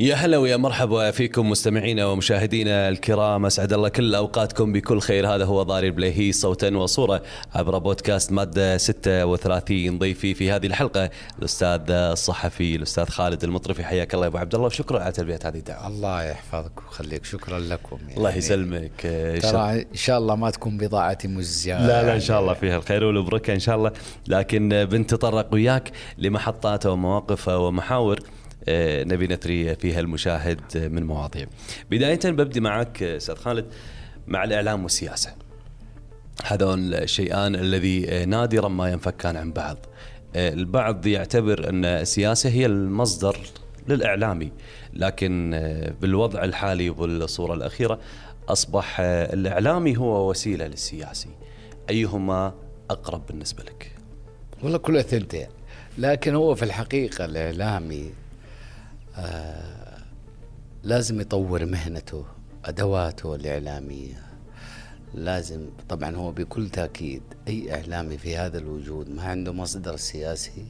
يا هلا ويا مرحبا فيكم مستمعينا ومشاهدينا الكرام. أسعد الله كل أوقاتكم بكل خير. هذا هو ضاري البليهي صوتا وصورة عبر بودكاست مادة 36 ضيفي في هذه الحلقة. الأستاذ الصحفي الأستاذ خالد المطرفي حياك الله يا أبو عبد الله وشكرا على تلبية هذه الدعوة. الله يحفظك ويخليك. شكرا لكم يعني. الله يسلمك. ترى إن شاء الله ما تكون بضاعتي مزجه لا لا إن شاء الله فيها الخير والبركة إن شاء الله. لكن بنتطرق وياك لمحطات ومواقف ومحاور. نبي نثري فيها المشاهد من مواضيع. بداية ببدي معك أستاذ خالد مع الإعلام والسياسة. هذول الشيئان الذي نادرا ما ينفكان عن بعض. آه، البعض يعتبر أن السياسة هي المصدر للإعلامي، لكن آه، بالوضع الحالي وبالصورة الأخيرة أصبح الإعلامي هو وسيلة للسياسي. أيهما أقرب بالنسبة لك؟ والله كلها ثنتين لكن هو في الحقيقة الإعلامي آه لازم يطور مهنته أدواته الإعلامية. لازم طبعا هو بكل تأكيد أي إعلامي في هذا الوجود ما عنده مصدر سياسي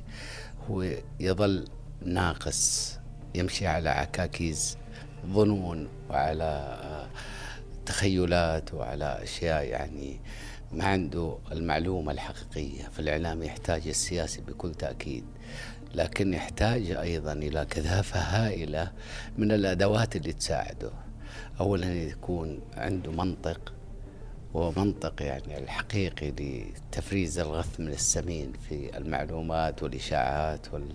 هو يظل ناقص يمشي على عكاكيز ظنون وعلى آه، تخيلات وعلى أشياء يعني ما عنده المعلومة الحقيقية. فالإعلام يحتاج السياسي بكل تأكيد. لكن يحتاج أيضا إلى كثافة هائلة من الأدوات اللي تساعده. أولا يكون عنده منطق ومنطق يعني الحقيقي لتفريز الغث من السمين في المعلومات والإشاعات وال...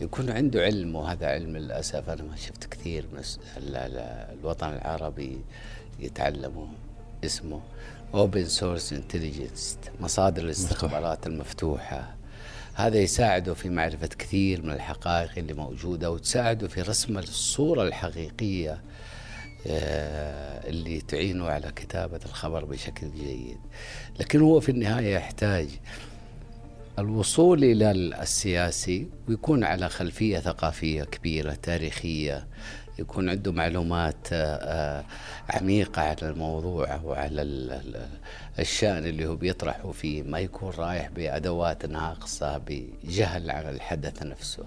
يكون عنده علم وهذا علم للأسف أنا ما شفت كثير من الوطن العربي يتعلمه اسمه Open Source Intelligence مصادر الاستخبارات المفتوحة. هذا يساعده في معرفة كثير من الحقائق اللي موجودة وتساعده في رسم الصورة الحقيقية آه، اللي تعينه على كتابة الخبر بشكل جيد. لكن هو في النهاية يحتاج الوصول إلى السياسي ويكون على خلفية ثقافية كبيرة تاريخية يكون عنده معلومات آه، آه، عميقة على الموضوع وعلى الشأن اللي هو بيطرحه فيه. ما يكون رايح بأدوات ناقصة بجهل على الحدث نفسه.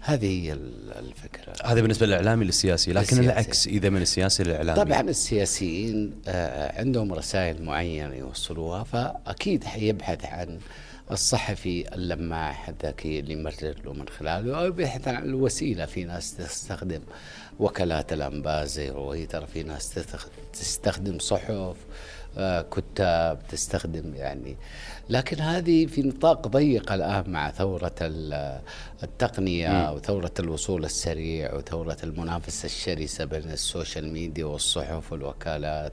هذه هي الفكرة. هذا بالنسبة للإعلامي للسياسي لكن السياسي. العكس إذا من السياسي للإعلامي. طبعا السياسيين آه، عندهم رسائل معينة يوصلوها فأكيد حيبحث عن الصحفي اللماح الذكي اللي يمرر له من خلاله أو يبحث عن الوسيلة في ناس تستخدم وكالات الأنباء زي رويتر في ناس تستخدم صحف آه، كتاب تستخدم يعني. لكن هذه في نطاق ضيق الآن مع ثورة التقنية وثورة الوصول السريع وثورة المنافسة الشرسة بين ال social media والصحف والوكالات.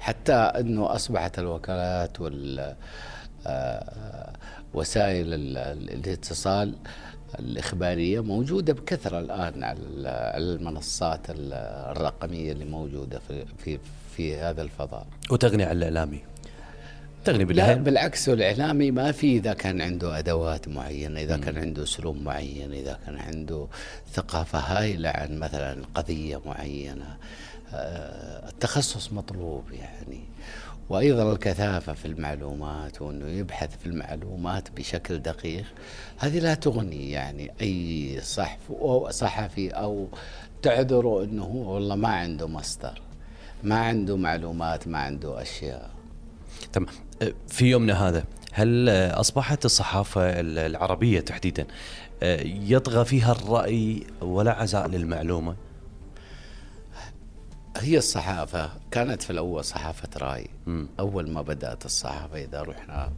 حتى أنه أصبحت الوكالات وال آه، وسائل الاتصال الإخبارية موجودة بكثرة الآن على المنصات الرقمية اللي موجودة في في في هذا الفضاء. وتغني عن الإعلامي. تغني بالله لا بالعكس الإعلامي ما في إذا كان عنده أدوات معينة، إذا كان عنده أسلوب معين، إذا كان عنده ثقافة هائلة عن مثلا قضية معينة. آه، التخصص مطلوب يعني. وأيضا الكثافة في المعلومات وأنه يبحث في المعلومات بشكل دقيق هذه لا تغني يعني أي صحف أو صحفي أو تعذره إنه هو والله ما عنده مصدر ما عنده معلومات ما عنده أشياء. تمام. في يومنا هذا هل أصبحت الصحافة العربية تحديدا يطغى فيها الرأي ولا عزاء للمعلومة؟ هي الصحافة كانت في الأول صحافة رأي. أول ما بدأت الصحافة إذا رحنا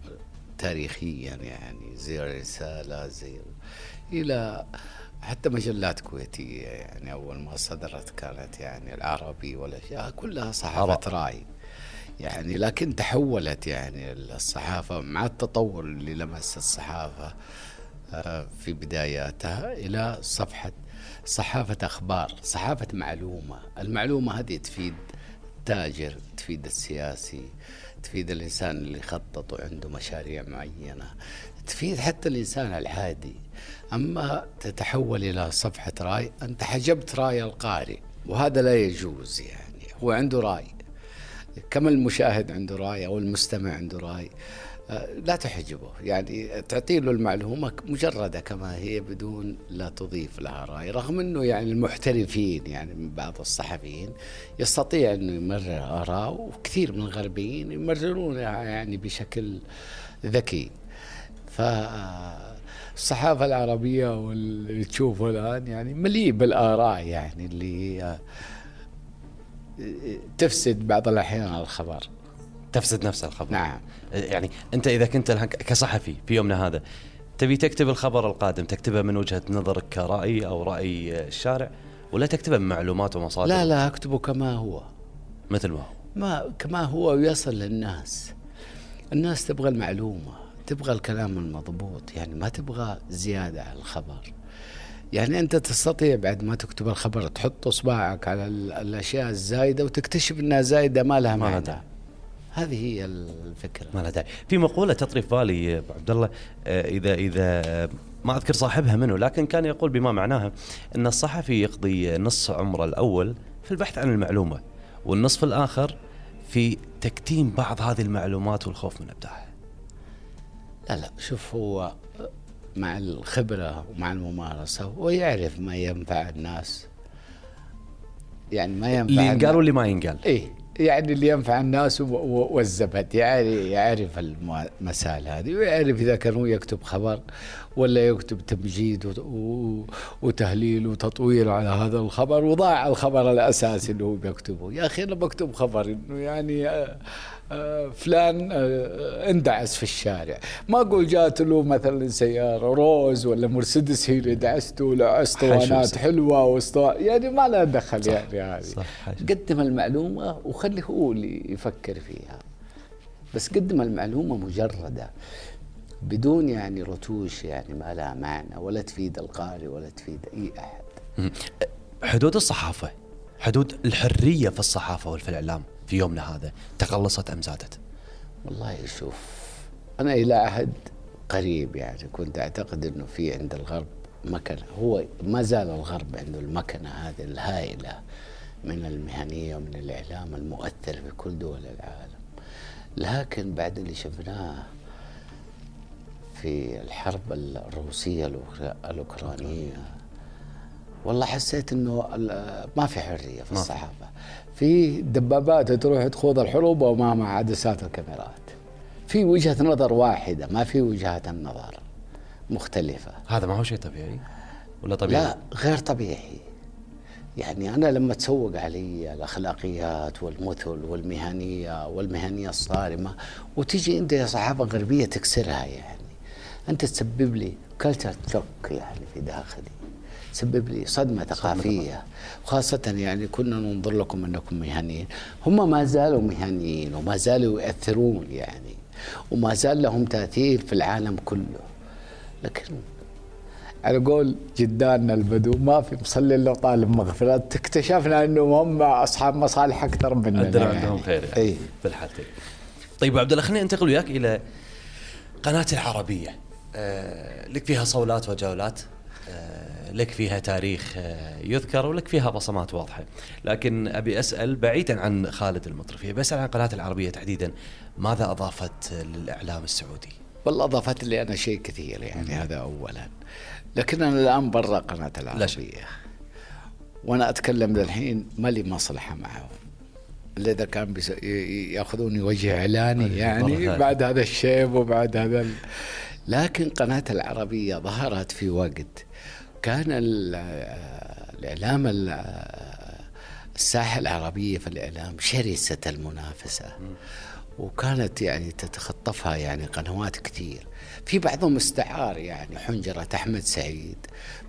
تاريخيا يعني زي الرسالة زي إلى حتى مجلات كويتية يعني أول ما صدرت كانت يعني العربي والأشياء كلها صحافة رأي يعني. لكن تحولت يعني الصحافة مع التطور اللي لمس الصحافة آه، في بداياتها إلى صفحة صحافة أخبار صحافة معلومة. المعلومة هذه تفيد تاجر تفيد السياسي تفيد الإنسان اللي يخطط وعنده مشاريع معينة تفيد حتى الإنسان العادي. أما تتحول إلى صفحة رأي أنت حجبت رأي القارئ وهذا لا يجوز يعني هو عنده رأي. كما المشاهد عنده رأي أو المستمع عنده رأي؟ لا تحجبه. يعني تعطي له المعلومة مجردة كما هي بدون لا تضيف لها رأي رغم أنه يعني المحترفين يعني من بعض الصحفيين يستطيع أنه يمرر آراء وكثير من الغربيين يمررونها يعني بشكل ذكي. فالصحافة العربية واللي تشوفه الآن يعني مليء بالآراء يعني اللي آه، تفسد بعض الأحيان الخبر. تفسد نفس الخبر. نعم. يعني أنت إذا كنت كصحفي في يومنا هذا تبي تكتب الخبر القادم تكتبه من وجهة نظرك كرأي أو رأي الشارع ولا تكتبه من معلومات ومصادر؟ لا لا أكتبه كما هو. مثل ما هو. ما كما هو ويصل للناس. الناس تبغى المعلومة تبغى الكلام المضبوط يعني ما تبغى زيادة على الخبر. يعني أنت تستطيع بعد ما تكتب الخبر تحط إصبعك على الأشياء الزايدة وتكتشف إنها زايدة ما لها معنى. هذه هي الفكرة ما لها داعي في مقولة تطري في بالي أبو عبد الله آه، إذا إذا ما أذكر صاحبها منه لكن كان يقول بما معناها إن الصحفي يقضي نص عمره الأول في البحث عن المعلومة والنصف الآخر في تكتيم بعض هذه المعلومات والخوف من إبداعها. لا لا شوف هو مع الخبرة ومع الممارسة هو يعرف ما ينفع الناس يعني ما ينفع اللي ينقال واللي ما ينقال. إيه يعني اللي ينفع الناس والزبد. يعني يعرف المسائل هذه ويعرف إذا كان هو يكتب خبر ولا يكتب تمجيد وتهليل وتطوير على هذا الخبر وضاع الخبر الاساسي اللي هو بيكتبه. يا أخي أنا بكتب خبر إنه يعني آه، فلان آه، اندعس في الشارع. ما أقول جات له مثلا سيارة روز ولا مرسيدس هي اللي دعسته ولا اسطوانات حلوة واسطو يعني ما لها دخل يعني هذه. قدم المعلومة وخلي هو اللي يفكر فيها. بس قدم المعلومة مجردة بدون يعني رتوش يعني ما لها معنى ولا تفيد القارئ ولا تفيد أي أحد. حدود الصحافة حدود الحرية في الصحافة وفي الإعلام. في يومنا هذا تقلصت أم زادت؟ والله شوف أنا إلى عهد قريب يعني كنت أعتقد أنه في عند الغرب مكنة. هو ما زال الغرب عنده المكنة هذه الهائلة من المهنية ومن الإعلام المؤثر في كل دول العالم. لكن بعد اللي شفناه في الحرب الروسية الأوكرانية والله حسيت إنه ما في حرية في. الصحافة. في دبابات تروح تخوض الحروب وما عدسات الكاميرات في وجهة نظر واحدة ما في وجهات النظر مختلفة. هذا ما هو شيء طبيعي ولا طبيعي؟ لا غير طبيعي. يعني أنا لما تسوق علي الأخلاقيات والمثل والمهنية والمهنية الصارمة وتجي انت يا صحافه غربية تكسرها يعني. أنت تسبب لي كلتشر شوك يعني في داخلي. سبب لي صدمة ثقافية. خاصة يعني كنا ننظر لكم أنكم مهنيين. هم ما زالوا مهنيين وما زالوا يؤثرون يعني وما زال لهم تأثير في العالم كله. لكن على قول جداننا البدو ما في مصلي إلا طالب مغفرة اكتشفنا انهم هم أصحاب مصالح أكثر مننا عندنا يعني. عندهم خير يعني اي في الحالتين. طيب عبد الله خلينا ننتقل وياك إلى قناة العربية. آه لك فيها صولات وجولات. آه، لك فيها تاريخ آه، يذكر ولك فيها بصمات واضحة، لكن أبي أسأل بعيدا عن خالد المطرفي، بسال عن قناه العربية تحديدا ماذا أضافت للإعلام السعودي؟ والله أضافت لي أنا شيء كثير يعني هذا اولا. لكن أنا الآن برا قناة العربية. وأنا أتكلم الحين ما لي مصلحة معهم. اللي إذا كان ياخذوني وجه إعلاني يعني بعد هذا الشيب وبعد هذا لكن قناة العربية ظهرت في وقت كان الإعلام الساحة العربية في الإعلام شرسة المنافسة. وكانت يعني تتخطفها يعني قنوات كثير. في بعضهم استعار يعني حنجرة أحمد سعيد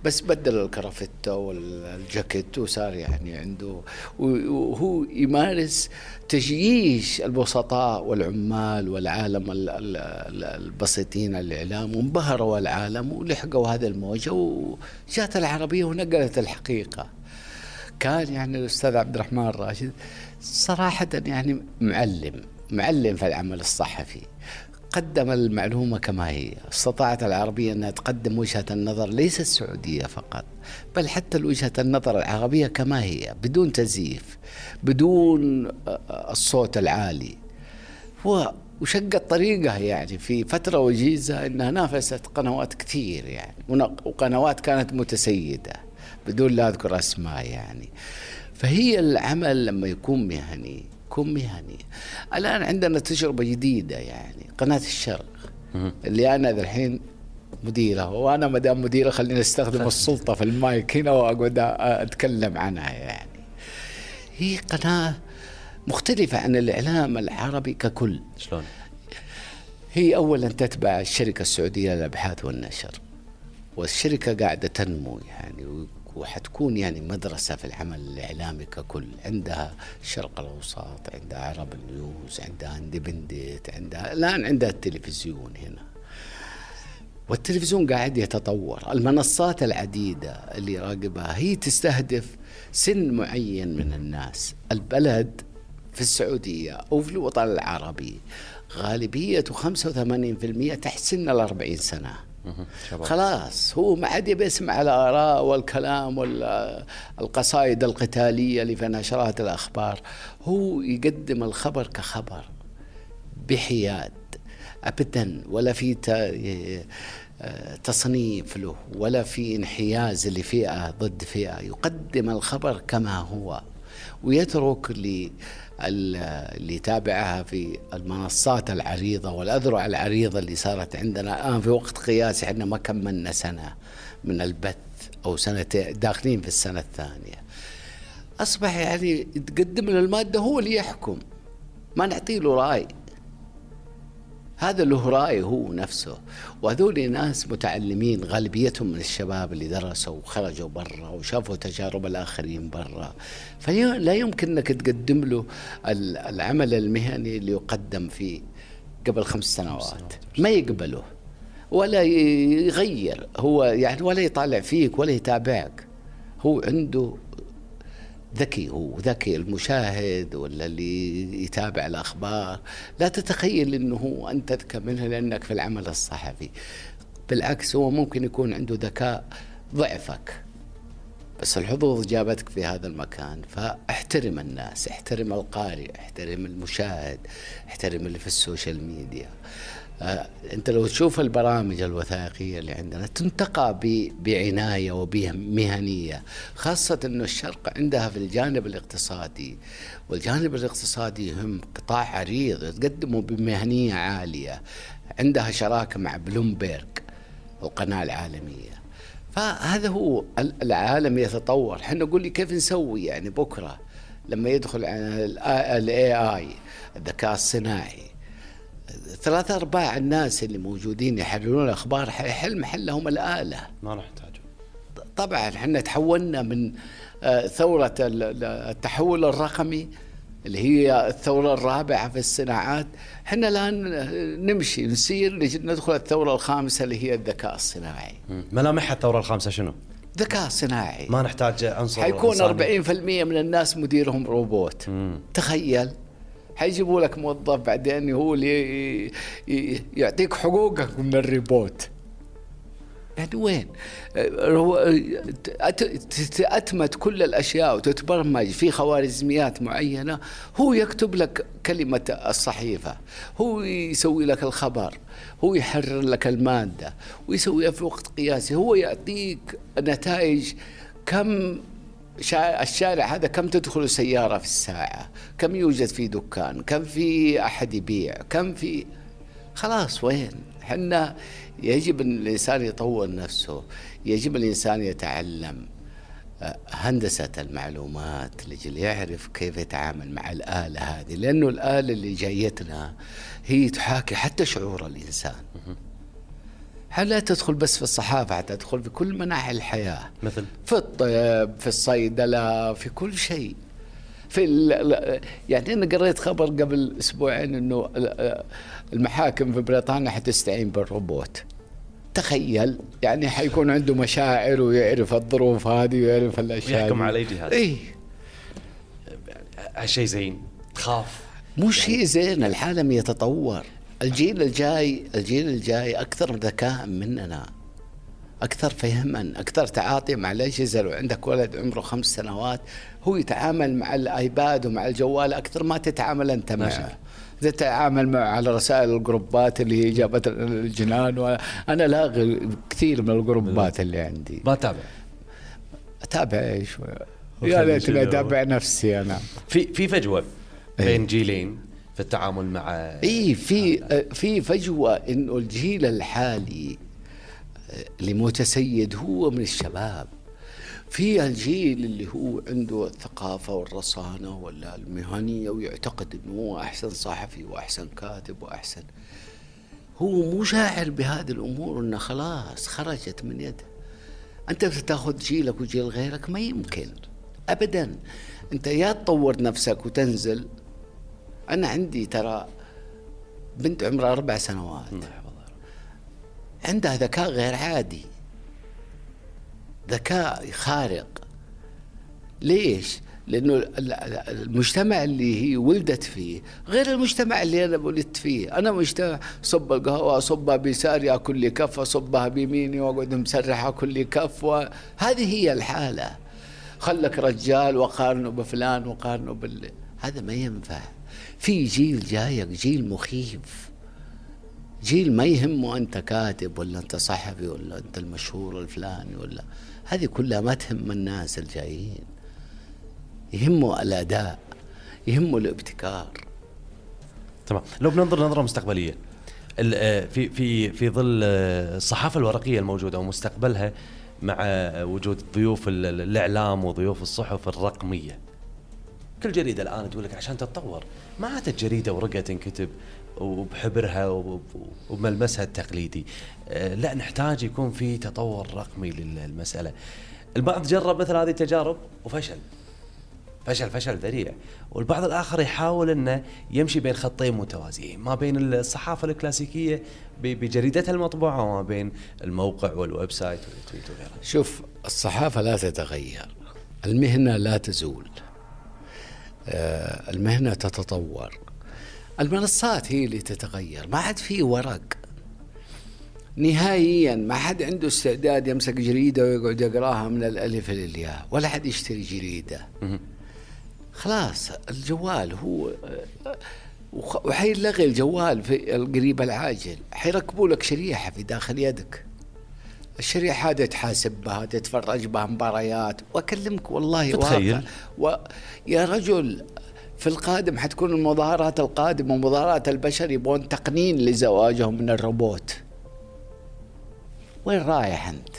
بس بدل الكرافتة والجاكيت وصار يعني عنده وهو يمارس تجييش البسطاء والعمال والعالم البسيطين الإعلام وانبهروا العالم ولحقوا هذه الموجة وجات العربية ونقلت الحقيقة. كان يعني الأستاذ عبد الرحمن الراشد صراحة يعني معلم. معلم في العمل الصحفي قدم المعلومة كما هي استطاعت العربية أنها تقدم وجهة النظر ليس السعودية فقط بل حتى وجهة النظر العربية كما هي بدون تزييف بدون الصوت العالي. وشقت طريقها يعني في فترة وجيزة إنها نافست قنوات كثير يعني وقنوات كانت متسيدة بدون لا أذكر أسماء يعني. فهي العمل لما يكون مهني يكون مهني. الآن عندنا تجربة جديدة يعني قناة الشرق. اللي أنا الحين مديرة وأنا ما دام مديرة خليني أستخدم السلطة في المايك هنا وأقعد أتكلم عنها يعني. هي قناة مختلفة عن الإعلام العربي ككل. شلون؟ هي أولا تتبع الشركة السعودية للأبحاث والنشر والشركة قاعدة تنمو يعني وحتكون يعني مدرسة في العمل الإعلامي ككل. عندها الشرق الأوسط عندها عرب نيوز عندها اندبندت عندها الآن عندها التلفزيون هنا. والتلفزيون قاعد يتطور. المنصات العديدة اللي راقبها هي تستهدف سن معين من الناس. البلد في السعودية أو في الوطن العربي غالبية 85% تحت سن الأربعين سنة. خلاص هو ما عاد يبي يسمع الآراء والكلام والقصائد القتالية اللي في نشرات الأخبار. هو يقدم الخبر كخبر بحياد أبدا ولا في تصنيف له ولا في انحياز لفئة ضد فئة. يقدم الخبر كما هو ويترك اللي يتابعها في المنصات العريضة والأذرع العريضة اللي صارت عندنا. الآن في وقت قياسي إحنا ما كملنا سنة من البث أو سنتين داخلين في السنة الثانية. أصبح يعني تقدم له المادة هو اللي يحكم. ما نعطي له رأي. هذا له رأي هو نفسه. وهذول ناس متعلمين غالبيتهم من الشباب اللي درسوا وخرجوا برا وشافوا تجارب الآخرين برا. فلا يمكن أنك تقدم له العمل المهني اللي يقدم في قبل خمس سنوات. ما يقبله. ولا يغير. هو يعني ولا يطالع فيك ولا يتابعك. هو عنده ذكي هو ذكي المشاهد ولا اللي يتابع الأخبار. لا تتخيل أنه أنت أذكى منه لأنك في العمل الصحفي. بالعكس هو ممكن يكون عنده ذكاء ضعفك بس الحظوظ جابتك في هذا المكان. فاحترم الناس احترم القارئ احترم المشاهد احترم اللي في السوشيال ميديا. انت لو تشوف البرامج الوثائقية اللي عندنا تنتقى بعناية وبمهنيه خاصة إنه الشرق عندها في الجانب الاقتصادي. والجانب الاقتصادي يهم قطاع عريض تقدمه بمهنية عالية. عندها شراكة مع بلومبيرج القناه العالمية. فهذا هو العالم يتطور. إحنا نقول لي كيف نسوي يعني بكرة لما يدخل ال AI الذكاء الصناعي. ثلاثة أرباع الناس اللي موجودين يحللون الأخبار حيحل محلهم الآلة. ما نحتاج طبعا إحنا تحولنا من آه، ثورة التحول الرقمي اللي هي الثورة الرابعة في الصناعات. إحنا الآن نمشي نسير ندخل الثورة الخامسة اللي هي الذكاء الصناعي. ملامح الثورة الخامسة شنو؟ ذكاء صناعي. ما نحتاج عنصر حيكون 40% من الناس مديرهم روبوت. مم. تخيل. حيجيبوا لك موظف بعدين هو اللي يعطيك حقوقك من الريبوت يعني وين؟ تأتمت كل الأشياء وتتبرمج في خوارزميات معينة هو يكتب لك كلمة الصحيفة هو يسوي لك الخبر هو يحرر لك المادة ويسويها في وقت قياسي هو يعطيك نتائج كم الشارع هذا كم تدخل سيارة في الساعة؟ كم يوجد في دكان؟ كم في أحد يبيع؟ كم في خلاص وين؟ حنا يجب أن الإنسان يطور نفسه يجب الإنسان يتعلم آه، هندسة المعلومات لجل يعرف كيف يتعامل مع الآلة هذه لأنه الآلة اللي جايتنا هي تحاكي حتى شعور الإنسان. لا تدخل بس في الصحافة تدخل في كل مناحي الحياة؟ مثل؟ في الطب في الصيدلة في كل شيء. في يعني أنا قريت خبر قبل أسبوعين أنه المحاكم في بريطانيا حتستعين بالروبوت. تخيل يعني حيكون عنده مشاعر ويعرف الظروف هذه ويعرف الأشياء يحكم على جهاز اي هالشيء زين. تخاف. مو شيء زين العالم يتطور. الجيل الجاي الجيل الجاي أكثر ذكاء مننا أكثر فهما أكثر تعاطي مع الاجهزه لو عندك ولد عمره خمس سنوات هو يتعامل مع الآيباد ومع الجوال أكثر ما تتعامل أنت معه. تتعامل معه على رسائل الجروبات اللي هي جابت الجنان وأنا لاغي كثير من الجروبات اللي عندي. ما تابع؟ أتابع إيش؟ يا ليتني أتابع نفسي أنا. في في فجوة بين جيلين. في التعامل مع اي في في فجوة انه الجيل الحالي اللي متسيد هو من الشباب. في الجيل اللي هو عنده الثقافة والرصانة ولا المهنية ويعتقد إنه هو أحسن صحفي وأحسن كاتب وأحسن هو مو شاعر بهذه الأمور إنه خلاص خرجت من يده أنت بتاخذ جيلك وجيل غيرك ما يمكن ابدا. أنت يا تطور نفسك وتنزل أنا عندي ترى بنت عمرها أربع سنوات عندها ذكاء غير عادي ذكاء خارق ليش؟ لأنه المجتمع اللي هي ولدت فيه غير المجتمع اللي أنا ولدت فيه، أنا مجتمع صب القهوة اصبها بيساري اكل لي كف اصبها بيميني وأقعد مسرح أكل لي كف وهذه هي الحالة. خلك رجال وقارنه بفلان وقارنه بال هذا ما ينفع. في جيل جايك جيل مخيف. جيل ما يهمه أنت كاتب ولا أنت صحفي ولا أنت المشهور الفلاني ولا هذه كلها ما تهم الناس الجايين. يهمه الأداء يهمه الابتكار. تمام. لو بننظر نظرة مستقبلية آه، في في في ظل آه، الصحافة الورقية الموجودة ومستقبلها مع وجود ضيوف الإعلام وضيوف الصحف الرقمية كل جريدة الآن تقول لك عشان تتطور. ما عادت جريده ورقة تنكتب وبحبرها وبملمسها التقليدي. آه، لا نحتاج يكون في تطور رقمي للمسألة. البعض جرب مثل هذه التجارب وفشل. فشل فشل ذريع. والبعض الآخر يحاول أنه يمشي بين خطين متوازيين. ما بين الصحافة الكلاسيكية بجريدتها المطبوعة وما بين الموقع وال website وال tweet وغيره. شوف الصحافة لا تتغير. المهنة لا تزول. المهنة تتطور. المنصات هي اللي تتغير ما عاد في ورق. نهائيا ما حد عنده استعداد يمسك جريدة ويقعد يقراها من الألف للياء ولا حد يشتري جريدة. خلاص الجوال هو وحيلغي الجوال في القريب العاجل. حيركبوا لك شريحة في داخل يدك. الشريحة هذه تحاسب بها تتفرج بها مباريات. وأكلمك والله تخيل و... يا رجل في القادم حتكون المظاهرات القادمة مظاهرات البشر يبغون تقنين لزواجهم من الروبوت. وين رايح أنت؟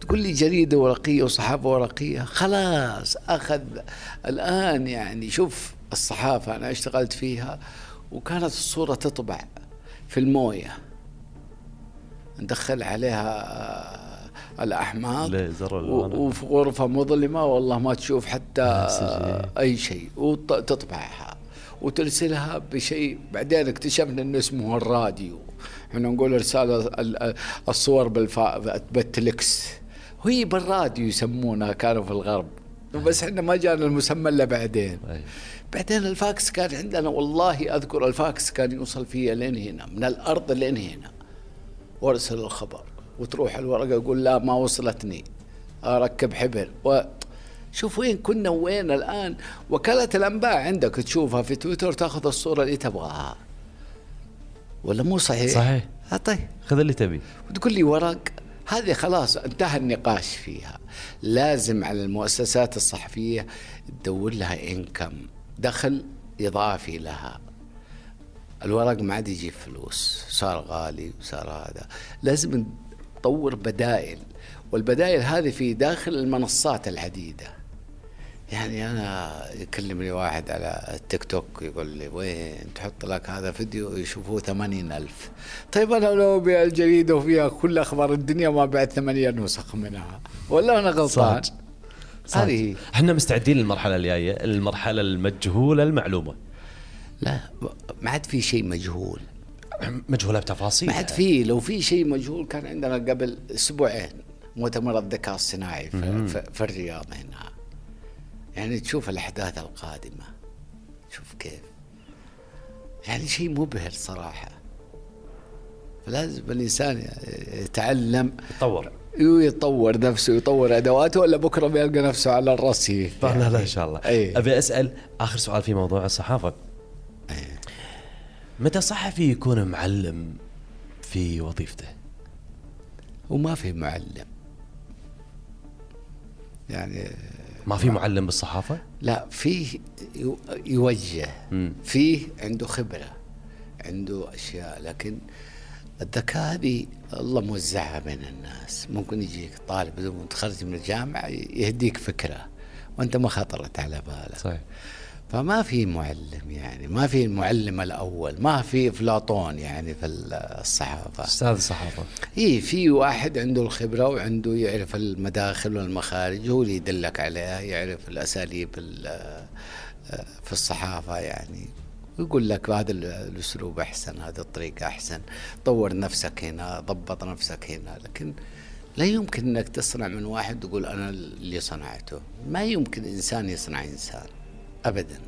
تقول لي جريدة ورقية وصحافة ورقية؟ خلاص أخذ. الآن يعني شوف الصحافة أنا اشتغلت فيها وكانت الصورة تطبع في الموية. ندخل عليها الأحماض وفي غرفة مظلمة والله ما تشوف حتى أي شيء. وتطبعها وترسلها بشيء. بعدين اكتشفنا إنه اسمه الراديو. إحنا نقول إرسال الصور بالفا بالتلكس. وهي بالراديو يسمونها كانوا في الغرب. بس إحنا ما جانا المسمى إلا بعدين. بعدين الفاكس كان عندنا والله أذكر الفاكس كان يوصل فيها لين هنا من الأرض لين هنا. وارسل الخبر. وتروح الورقة يقول لا ما وصلتني. أركب حبر و شوف وين كنا وين الآن. وكالة الأنباء عندك تشوفها في تويتر تأخذ الصورة اللي تبغاها. ولا مو صحيح؟ صحيح. آه، طيب. خذ اللي تبي. وتقول لي ورق. هذه خلاص انتهى النقاش فيها. لازم على المؤسسات الصحفية تدور لها انكم دخل إضافي لها. الورق ما عاد يجيب فلوس صار غالي وصار هذا. لازم تطور بدائل والبدائل هذه في داخل المنصات العديدة. يعني أنا يكلمني واحد على التيك توك يقول لي وين تحط لك هذا فيديو؟ يشوفوه ثمانين ألف. طيب أنا لو أبيع الجريدة وفيها كل أخبار الدنيا ما بعت ثمانية نسخ منها. ولا أنا غلطان. هذه إحنا مستعدين للمرحلة الجاية المرحلة المجهولة المعلومة. لا ما عاد في شيء مجهول. مجهولة بتفاصيل. ما عاد في لو في شيء مجهول كان عندنا قبل أسبوعين. مؤتمر الذكاء الصناعي في, في, الرياض هنا. يعني تشوف الأحداث القادمة. شوف كيف. يعني شيء مبهر صراحة. فلازم الإنسان يتعلم. يتطور. يطور نفسه يطور أدواته ولا بكرة بيلقى نفسه على الرصيف. لا لا إن شاء الله. أي. أبي أسأل آخر سؤال في موضوع الصحافة. متى صحفي يكون معلم في وظيفته؟ وما في معلم يعني ما في معلم بالصحافة؟ لا فيه يو- يوجه. فيه عنده خبرة عنده أشياء لكن الذكاء هذه الله موزعها بين الناس ممكن يجيك طالب بدون ما تخرج من الجامعة يهديك فكرة وأنت ما خطرت على بالك صحيح فما في معلم يعني ما في المعلم الأول ما في أفلاطون يعني في الصحافة. أستاذ الصحافة. إي في واحد عنده الخبرة وعنده يعرف المداخل والمخارج هو اللي يدلك عليها يعرف الأساليب ال- في الصحافة يعني. ويقول لك هذا ال- الأسلوب أحسن هذا الطريقة أحسن طور نفسك هنا ضبط نفسك هنا. لكن لا يمكن إنك تصنع من واحد تقول أنا اللي صنعته. ما يمكن إنسان يصنع إنسان. ابدا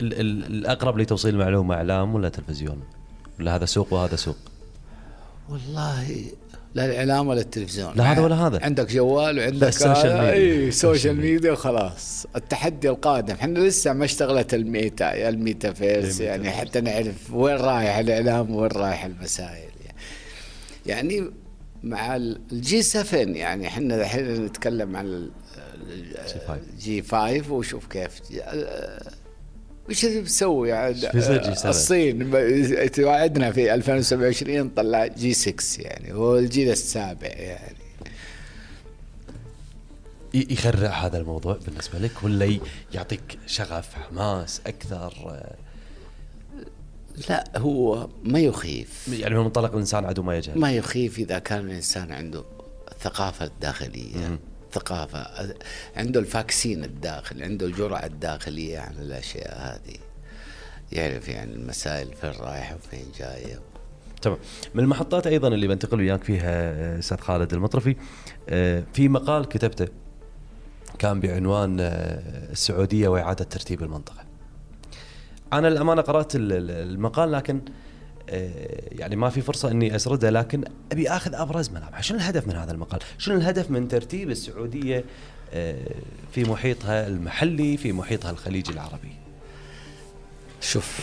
ال- ال- الأقرب لتوصيل المعلومه إعلام ولا تلفزيون؟ ولا هذا سوق وهذا سوق؟ والله لا الإعلام ولا التلفزيون لا هذا ولا هذا. عندك جوال وعندك ال social هذا، ميديا. إي social media وخلاص التحدي القادم إحنا لسه ما اشتغلت ال meta ال metaverse ال meta يعني حتى نعرف وين رايح الإعلام وين رايح المسائل يعني مع ال G 7 يعني إحنا الحين نتكلم عن G5. ال G 5 وشوف كيف. وش اللي بتسوي؟ يعني G7? الصين توعدنا في 2027 طلع جي 6 يعني هو الجيل السابع يعني. يخرع هذا الموضوع بالنسبة لك ولا يعطيك شغف حماس أكثر؟ لا هو ما يخيف. يعني من منطلق الانسان عدو ما يجهل. ما يخيف إذا كان الإنسان عنده الثقافه الداخليه ثقافه عنده الفاكسين الداخلي عنده الجرعة الداخلية عن الأشياء هذه. يعرف يعني المسائل فين رايحه وفين جاية تمام. من المحطات أيضا اللي بنتقل وياك فيها أستاذ خالد المطرفي آه، في مقال كتبته كان بعنوان آه، السعودية وإعادة ترتيب المنطقة. أنا الأمانة قرأت ال- ال- المقال لكن يعني ما في فرصة إني أسرده لكن أبي آخذ أبرز ملامح، شنو الهدف من هذا المقال؟ شنو الهدف من ترتيب السعودية آه، في محيطها المحلي في محيطها الخليجي العربي؟ شوف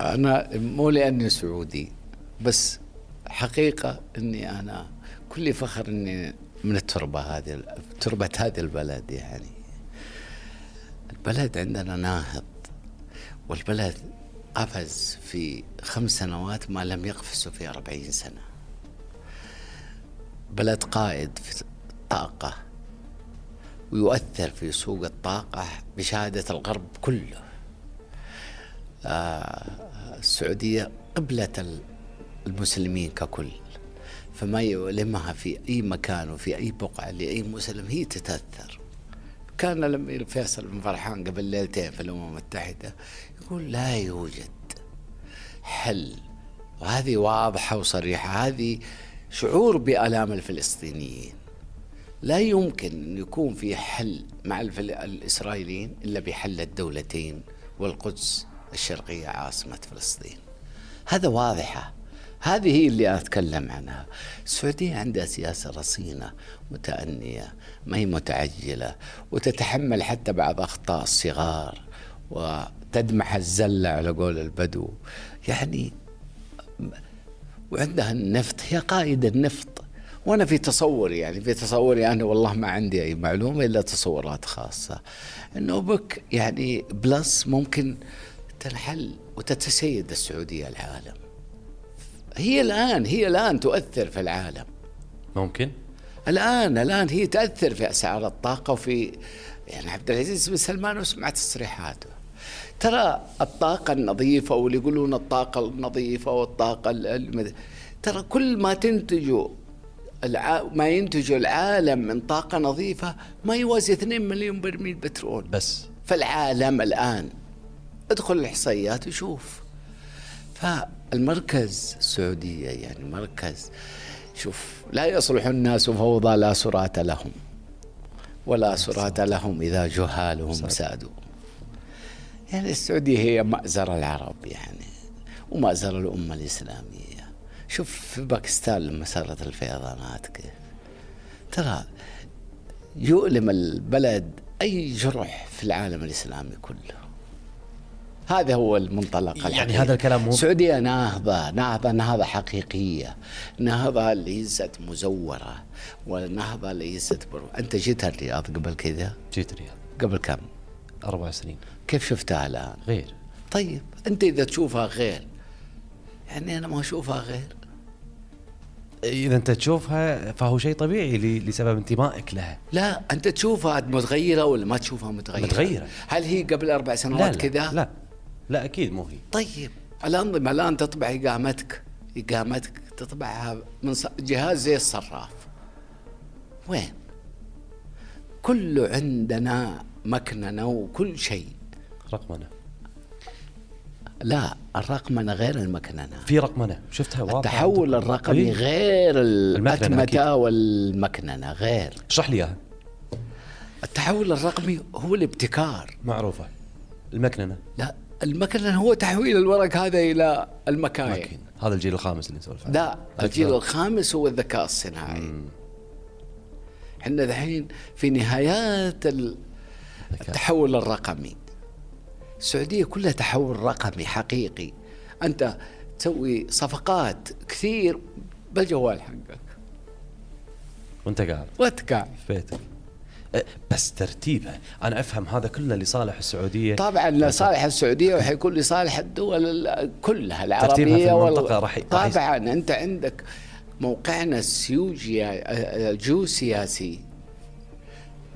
أنا مو لأني سعودي بس حقيقة إني أنا كل فخر إني من التربة هذه تربة هذه البلد يعني البلد عندنا ناهض والبلد قفز في خمس سنوات ما لم يقفزه في أربعين سنة. بلد قائد في الطاقة ويؤثر في سوق الطاقة بشهادة الغرب كله. آه، السعودية قبلة ال- المسلمين ككل فما يؤلمها في أي مكان وفي أي بقعة لأي مسلم هي تتأثر. كان لما فيصل بن فرحان قبل ليلتين في الأمم المتحدة يقول لا يوجد حل. وهذه واضحة وصريحة. هذه شعور بآلام الفلسطينيين. لا يمكن أن يكون في حل مع الإسرائيليين إلا بحل الدولتين والقدس الشرقية عاصمة فلسطين. هذا واضحة. هذه هي اللي أتكلم عنها. السعودية عندها سياسة رصينة متأنية ما هي متعجلة وتتحمل حتى بعض أخطاء الصغار وتدمح الزلة على قول البدو. يعني وعندها النفط هي قائد النفط. وأنا في تصوري يعني في تصوري أنا والله ما عندي أي معلومة إلا تصورات خاصة. إنه بك يعني بلس ممكن تنحل وتتسيد السعودية العالم. هي الآن هي الآن تؤثر في العالم. ممكن؟ الآن الآن هي تأثر في أسعار الطاقة وفي يعني عبد العزيز بن سلمان وسمعت تصريحاته. ترى الطاقة النظيفة واللي يقولون الطاقة النظيفة والطاقة ال- الم- ترى كل ما تنتجه الع... ما ينتجه العالم من طاقة نظيفة ما يوازي 2 مليون برميل بترول. بس. في العالم الآن ادخل الإحصائيات وشوف. فالمركز السعودية يعني مركز شوف لا يصلح الناس فوضى لا سرات لهم ولا سرات لهم إذا جهالهم سادوا يعني السعودية هي مأزر العرب يعني ومأزر الأمة الإسلامية. شوف في باكستان لما صارت الفيضانات كيف. ترى يؤلم البلد أي جرح في العالم الإسلامي كله. هذا هو المنطلق يعني الحقيقي. هذا الكلام مو- السعودية نهضة نهضة نهضة حقيقية نهضة ليست مزورة ونهضة ليست برو. أنت جيت الرياض قبل كذا؟ جيت الرياض قبل كم؟ أربع سنين كيف شفتها الآن؟ غير. طيب أنت إذا تشوفها غير يعني أنا ما أشوفها غير. إذا أنت تشوفها فهو شيء طبيعي لسبب انتمائك لها. لا أنت تشوفها متغيرة ولا ما تشوفها متغيرة؟ متغيرة. هل هي قبل أربع لا سنوات لا, كذا؟ لا. لا أكيد مو هي. طيب الأنظمة الآن تطبع إقامتك. إقامتك تطبعها من جهاز زي الصراف. وين؟ كله عندنا مكننة وكل شيء. رقمنه لا الرقمنة غير المكننة في رقمنه شفتها واضحة. التحول؟ الرقمي إيه. غير المكننة. الأتمتة والمكننة غير. اشرح لي إياها. التحول الرقمي هو الابتكار. معروفة. المكننه لا المكننة هو تحويل الورق هذا إلى المكاين. هذا الجيل الخامس اللي نسولف عنه. لا الجيل الخامس هو الذكاء الصناعي. إحنا دحين في نهايات ال- التحول الرقمي. السعودية كلها تحول رقمي حقيقي. أنت تسوي صفقات كثير بالجوال حقك. وأنت قاعد. وأنت قاعد. في بيتك. أه، بس ترتيبها أنا أفهم هذا كله لصالح السعودية. طبعا لصالح السعودية وحيكون لصالح الدول ال- كلها العربيه ترتيبها في وال- المنطقة راح طبعا أنت عندك موقعنا الجيوسياسي.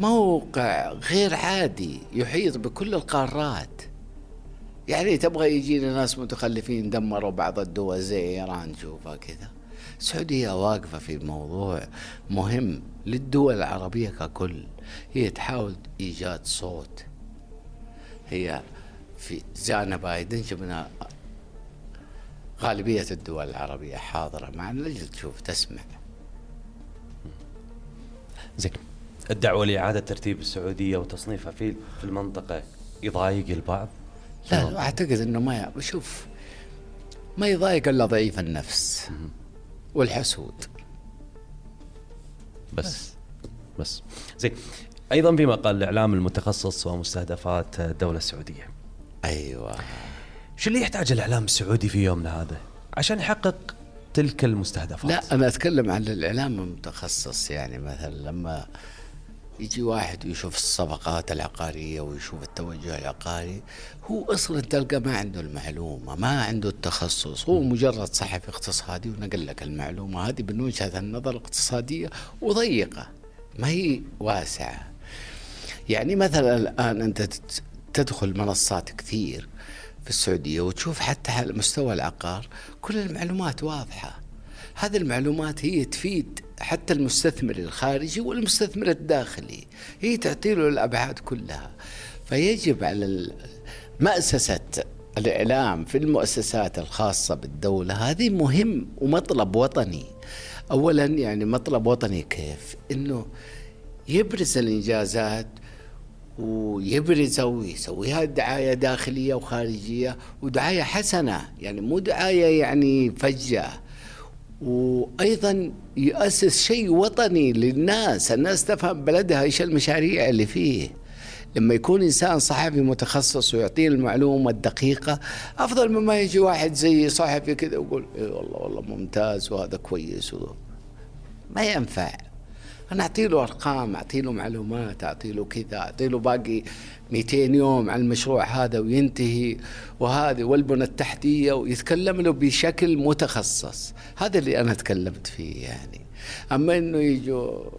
موقع غير عادي يحيط بكل القارات. يعني تبغى يجينا ناس متخلفين دمروا بعض الدول زي إيران شوفها كذا. السعودية واقفة في موضوع مهم للدول العربية ككل. هي تحاول إيجاد صوت. هي في زانا بايدن جبنا غالبية الدول العربية حاضرة معنا لجل تشوف تسمع. زين. الدعوة لإعادة ترتيب السعودية وتصنيفها في في المنطقة يضايق البعض؟ لا أعتقد أنه ما ي- شوف ما يضايق إلا ضعيف النفس والحسود. بس بس. زين. أيضا في مقال الاعلام المتخصص ومستهدفات الدولة السعودية. أيوة. شو اللي يحتاجه الإعلام السعودي في يومنا هذا؟ عشان يحقق تلك المستهدفات. لا أنا أتكلم عن الإعلام المتخصص. يعني مثلا لما يجي واحد ويشوف الصفقات العقارية ويشوف التوجه العقاري هو أصلا تلقى ما عنده المعلومة ما عنده التخصص. هو مجرد صحفي اقتصادي ونقل لك المعلومة هذه من وجهة النظر الاقتصادية وضيقة ما هي واسعة. يعني مثلا الآن أنت تدخل منصات كثير في السعودية وتشوف حتى على مستوى العقار كل المعلومات واضحة. هذه المعلومات هي تفيد حتى المستثمر الخارجي والمستثمر الداخلي. هي تعطي له الأبعاد كلها. فيجب على مؤسسة الإعلام في المؤسسات الخاصة بالدولة هذه مهم ومطلب وطني. أولا يعني مطلب وطني كيف؟ إنه يبرز الإنجازات ويبرزها ويسويها دعاية داخلية وخارجية ودعاية حسنة يعني مو دعاية يعني فجة. وأيضا يؤسس شيء وطني للناس الناس تفهم بلدها إيش المشاريع اللي فيه. لما يكون إنسان صحفي متخصص ويعطيه المعلومة الدقيقة أفضل مما يجي واحد زي صحفي كذا ويقول إيه والله والله ممتاز وهذا كويس. ما ينفع. أنا أعطي له أرقام أعطي له معلومات أعطي له كذا أعطي له باقي 200 يوم على المشروع هذا وينتهي وهذه والبنى التحتية ويتكلم له بشكل متخصص. هذا اللي أنا تكلمت فيه يعني. أما إنه يجوا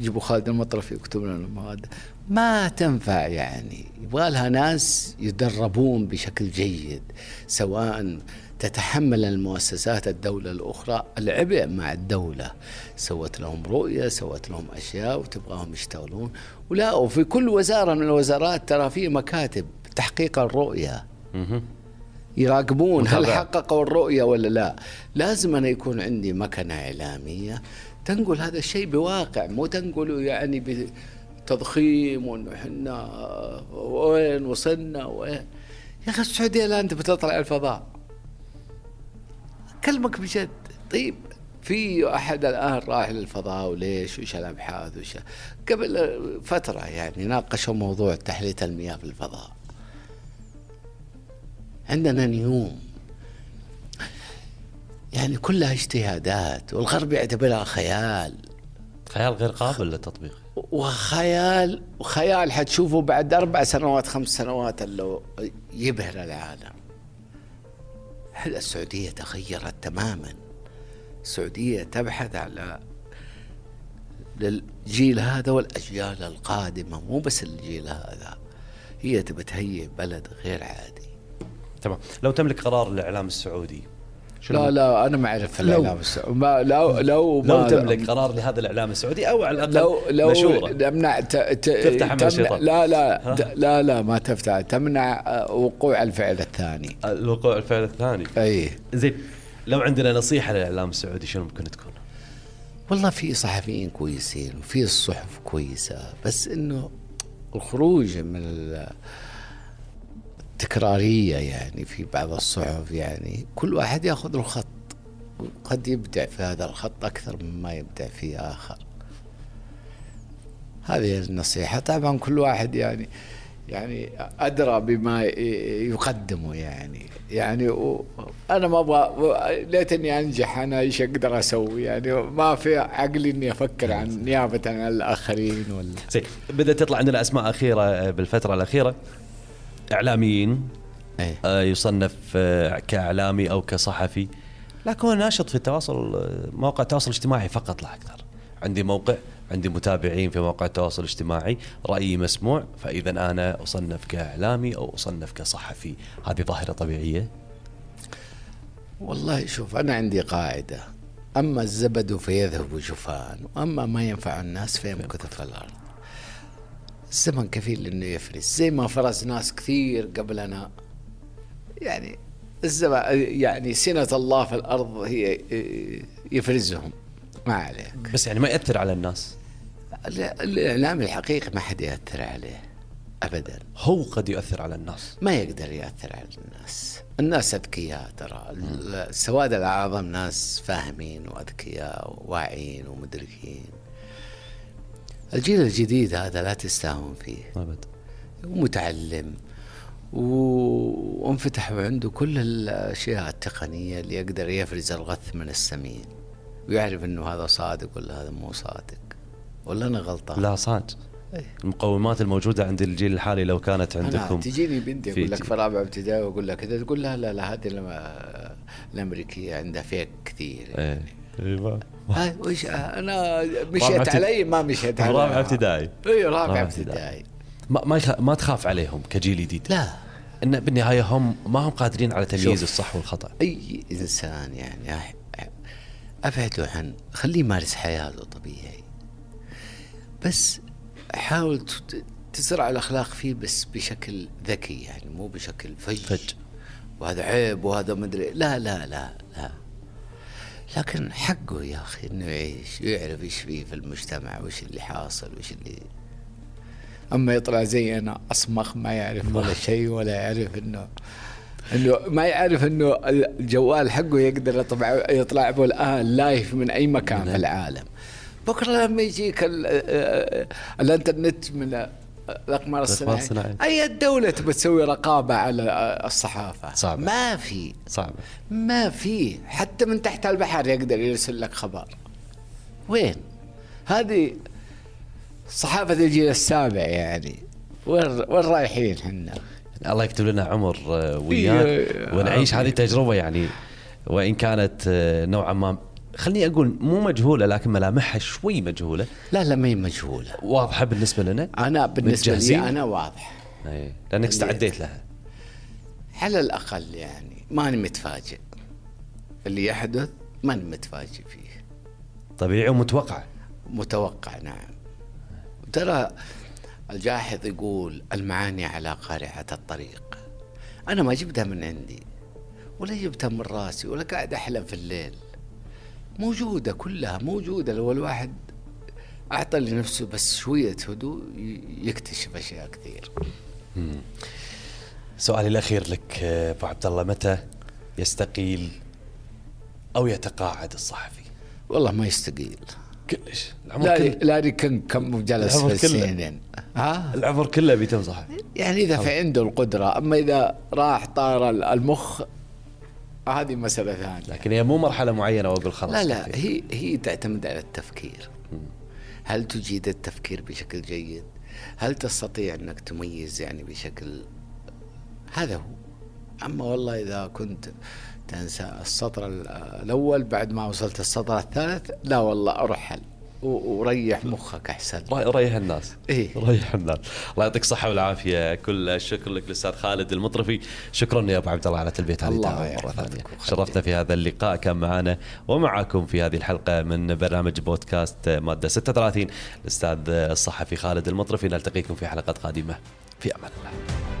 يجيبوا خالد المطرف يكتب لنا المواد ما تنفع يعني. يبغى لها ناس يدربون بشكل جيد سواء تتحمل المؤسسات الدولة الأخرى. العبء مع الدولة. سوت لهم رؤية سوت لهم أشياء وتبغاهم يشتغلون. ولا وفي كل وزارة من الوزارات ترى في مكاتب تحقيق الرؤية. يراقبون هل. حققوا الرؤية ولا لا. لازم أنا يكون عندي مكنة إعلامية. تنقل هذا الشيء بواقع مو تنقله يعني بتضخيم وإنه إحنا وين وصلنا وين. يا أخي السعودية الآن تبي تطلع الفضاء. أكلمك بجد. طيب في أحد الآن راح للفضاء وليش وش الأبحاث وش؟ قبل فترة يعني ناقشوا موضوع تحلية المياه في الفضاء. عندنا نيوم. يعني كلها اجتهادات والغرب يعتبرها خيال. خيال غير قابل للتطبيق. وخيال وخيال حتشوفه بعد أربع سنوات خمس سنوات اللي يبهر العالم. هل السعودية تغيرت تماما؟ السعودية تبحث على للجيل هذا والأجيال القادمة مو بس الجيل هذا هي تبى تهيئ بلد غير عادي. تمام. لو تملك قرار الإعلام السعودي شنو لا لا أنا ما أعرف. الإعلام السعودي. ما لو لو لو ما تملك قرار لهذا الإعلام السعودي أو على الأقل لو لو مشوره تمنع ت... ت... تفتح تمنع الشيطان. لا لا لا لا ما تفتح. تمنع آه، وقوع الفعل الثاني. الوقوع الفعل الثاني. أي. زين لو عندنا نصيحة للإعلام السعودي شنو ممكن تكون؟ والله في صحفيين كويسين وفي الصحف كويسة بس إنه الخروج من التكراريه يعني في بعض الصحف يعني. كل واحد ياخذ له خط وقد يبدع في هذا الخط أكثر مما يبدع في آخر. هذه النصيحة. طبعا كل واحد يعني يعني أدرى بما يقدمه يعني. يعني أنا ما أبغى ليتني أنجح أنا إيش أقدر أسوي يعني. ما في عقلي إني أفكر عن نيابة عن الآخرين ولا زين بدأت تطلع عندنا أسماء أخيرة بالفترة الأخيرة. إعلاميين إيه. آه، يصنف آه، كإعلامي أو كصحفي. لكن هو ناشط في التواصل مواقع التواصل الاجتماعي فقط لا أكثر. عندي موقع عندي متابعين في مواقع التواصل الاجتماعي رأيي مسموع. فإذا أنا أصنف كإعلامي أو أصنف كصحفي هذه ظاهرة طبيعية؟ والله شوف أنا عندي قاعدة. أما الزبد فيذهب جفاء وأما ما ينفع الناس فيمكث في الأرض. الزمن كفيل انه يفرز. زي ما فرز ناس كثير قبلنا يعني الزمن يعني سنة الله في الأرض هي يفرزهم. ما عليك. بس يعني ما يأثر على الناس. ال- الإعلام الحقيقي ما حد يأثر عليه. ابدا. هو قد يؤثر على الناس. ما يقدر يأثر على الناس. الناس أذكياء ترى. السواد الأعظم ناس فاهمين وأذكياء وواعيين ومدركين. الجيل الجديد هذا لا تستهون فيه. أبد. ومتعلم. وانفتح عنده كل الأشياء التقنية اللي يقدر يفرز الغث من السمين. ويعرف إنه هذا صادق ولا هذا مو صادق. ولا أنا غلطان؟ لا صاد إيه. المقومات الموجودة عند الجيل الحالي لو كانت أنا عندكم تجيني بنتي أقول لك في رابعه ابتدائي وأقول لك كذا تقول لا لا لا هذه الأمريكية عندها فيك كثير إيه. إيوه. هاي وش أنا رابعة مشيت علي ما مشيت علي. رابعة ابتدائي. إي رابعه ابتدائي. ما ما, يخ... ما تخاف عليهم كجيل جديد؟ لا. إن بالنهاية هم ما هم قادرين على تمييز. الصح والخطأ. أي إنسان يعني ابعده عن خليه يمارس حياته طبيعي. بس حاول تزرع الأخلاق فيه بس بشكل ذكي يعني مو بشكل فج. فج. وهذا عيب وهذا مدري لا لا لا لا. لكن حقه يا أخي إنه يعيش يعرف إيش فيه في المجتمع وش اللي حاصل وش اللي أما يطلع زي أنا أصمخ ما يعرف ولا شيء ولا يعرف انه إنه ما يعرف إنه الجوال حقه يقدر يطلع يطلع به الآن لايف من أي مكان في العالم. بكرة لما يجيك ال- آه، الإنترنت من الاقمار الصناعية. الصناعية. أي دوله تبى تسوي رقابة على الصحافة؟ صعبة. ما في. صعبة. ما في. حتى من تحت البحر يقدر يرسل لك خبر. وين؟ هذه صحافة الجيل السابع يعني. وين وين رايحين إحنا الله يكتب لنا عمر آه، وياك. إيه، ونعيش. هذه التجربة يعني. وإن كانت آه، نوعا ما خليني أقول مو مجهولة لكن ملامحها شوي مجهولة. لا لا ما هي مجهولة. واضحة بالنسبة لنا؟ أنا بالنسبة متجهزين؟ لي أنا واضح. إي لأنك استعديت لها. على الأقل يعني ماني متفاجئ. اللي يحدث ماني متفاجئ فيه. طبيعي ومتوقع. متوقع نعم. ترى الجاحظ يقول المعاني على قارعة الطريق. أنا ما جبتها من عندي ولا جبتها من راسي ولا قاعد أحلم في الليل. موجودة كلها موجودة. لو الواحد أعطى لنفسه بس شوية هدوء يكتشف أشياء كثير. سؤالي الأخير لك آه، أبو عبد الله متى يستقيل أو يتقاعد الصحفي؟ والله ما يستقيل. كلش. العمر لا كله لا يكون كم جلس في. السنين ها؟ العمر كله بيتم صحفي. يعني إذا في عنده القدرة أما إذا راح طار المخ هذه مسألة ثانية. لكن هي مو مرحلة معينة واقول خلاص لا لا. هي هي تعتمد على التفكير. هل تجيد التفكير بشكل جيد؟ هل تستطيع أنك تميز يعني بشكل هذا هو. أما والله إذا كنت تنسى السطر ال- الأول بعد ما وصلت السطر الثالث لا والله ارحل وريح مخك أحسن. ري- ريح الناس. إيه. ريح الناس. الله يعطيك الصحة والعافية. كل الشكر لك الأستاذ خالد المطرفي. شكرا يا أبو عبد الله على تلبية هذه الدعوة. مره ثانية. شرفتنا في هذا اللقاء. كان معنا ومعكم في هذه الحلقة من برنامج بودكاست مادة 36 الأستاذ الصحفي خالد المطرفي. نلتقيكم في حلقات قادمة. في أمان الله.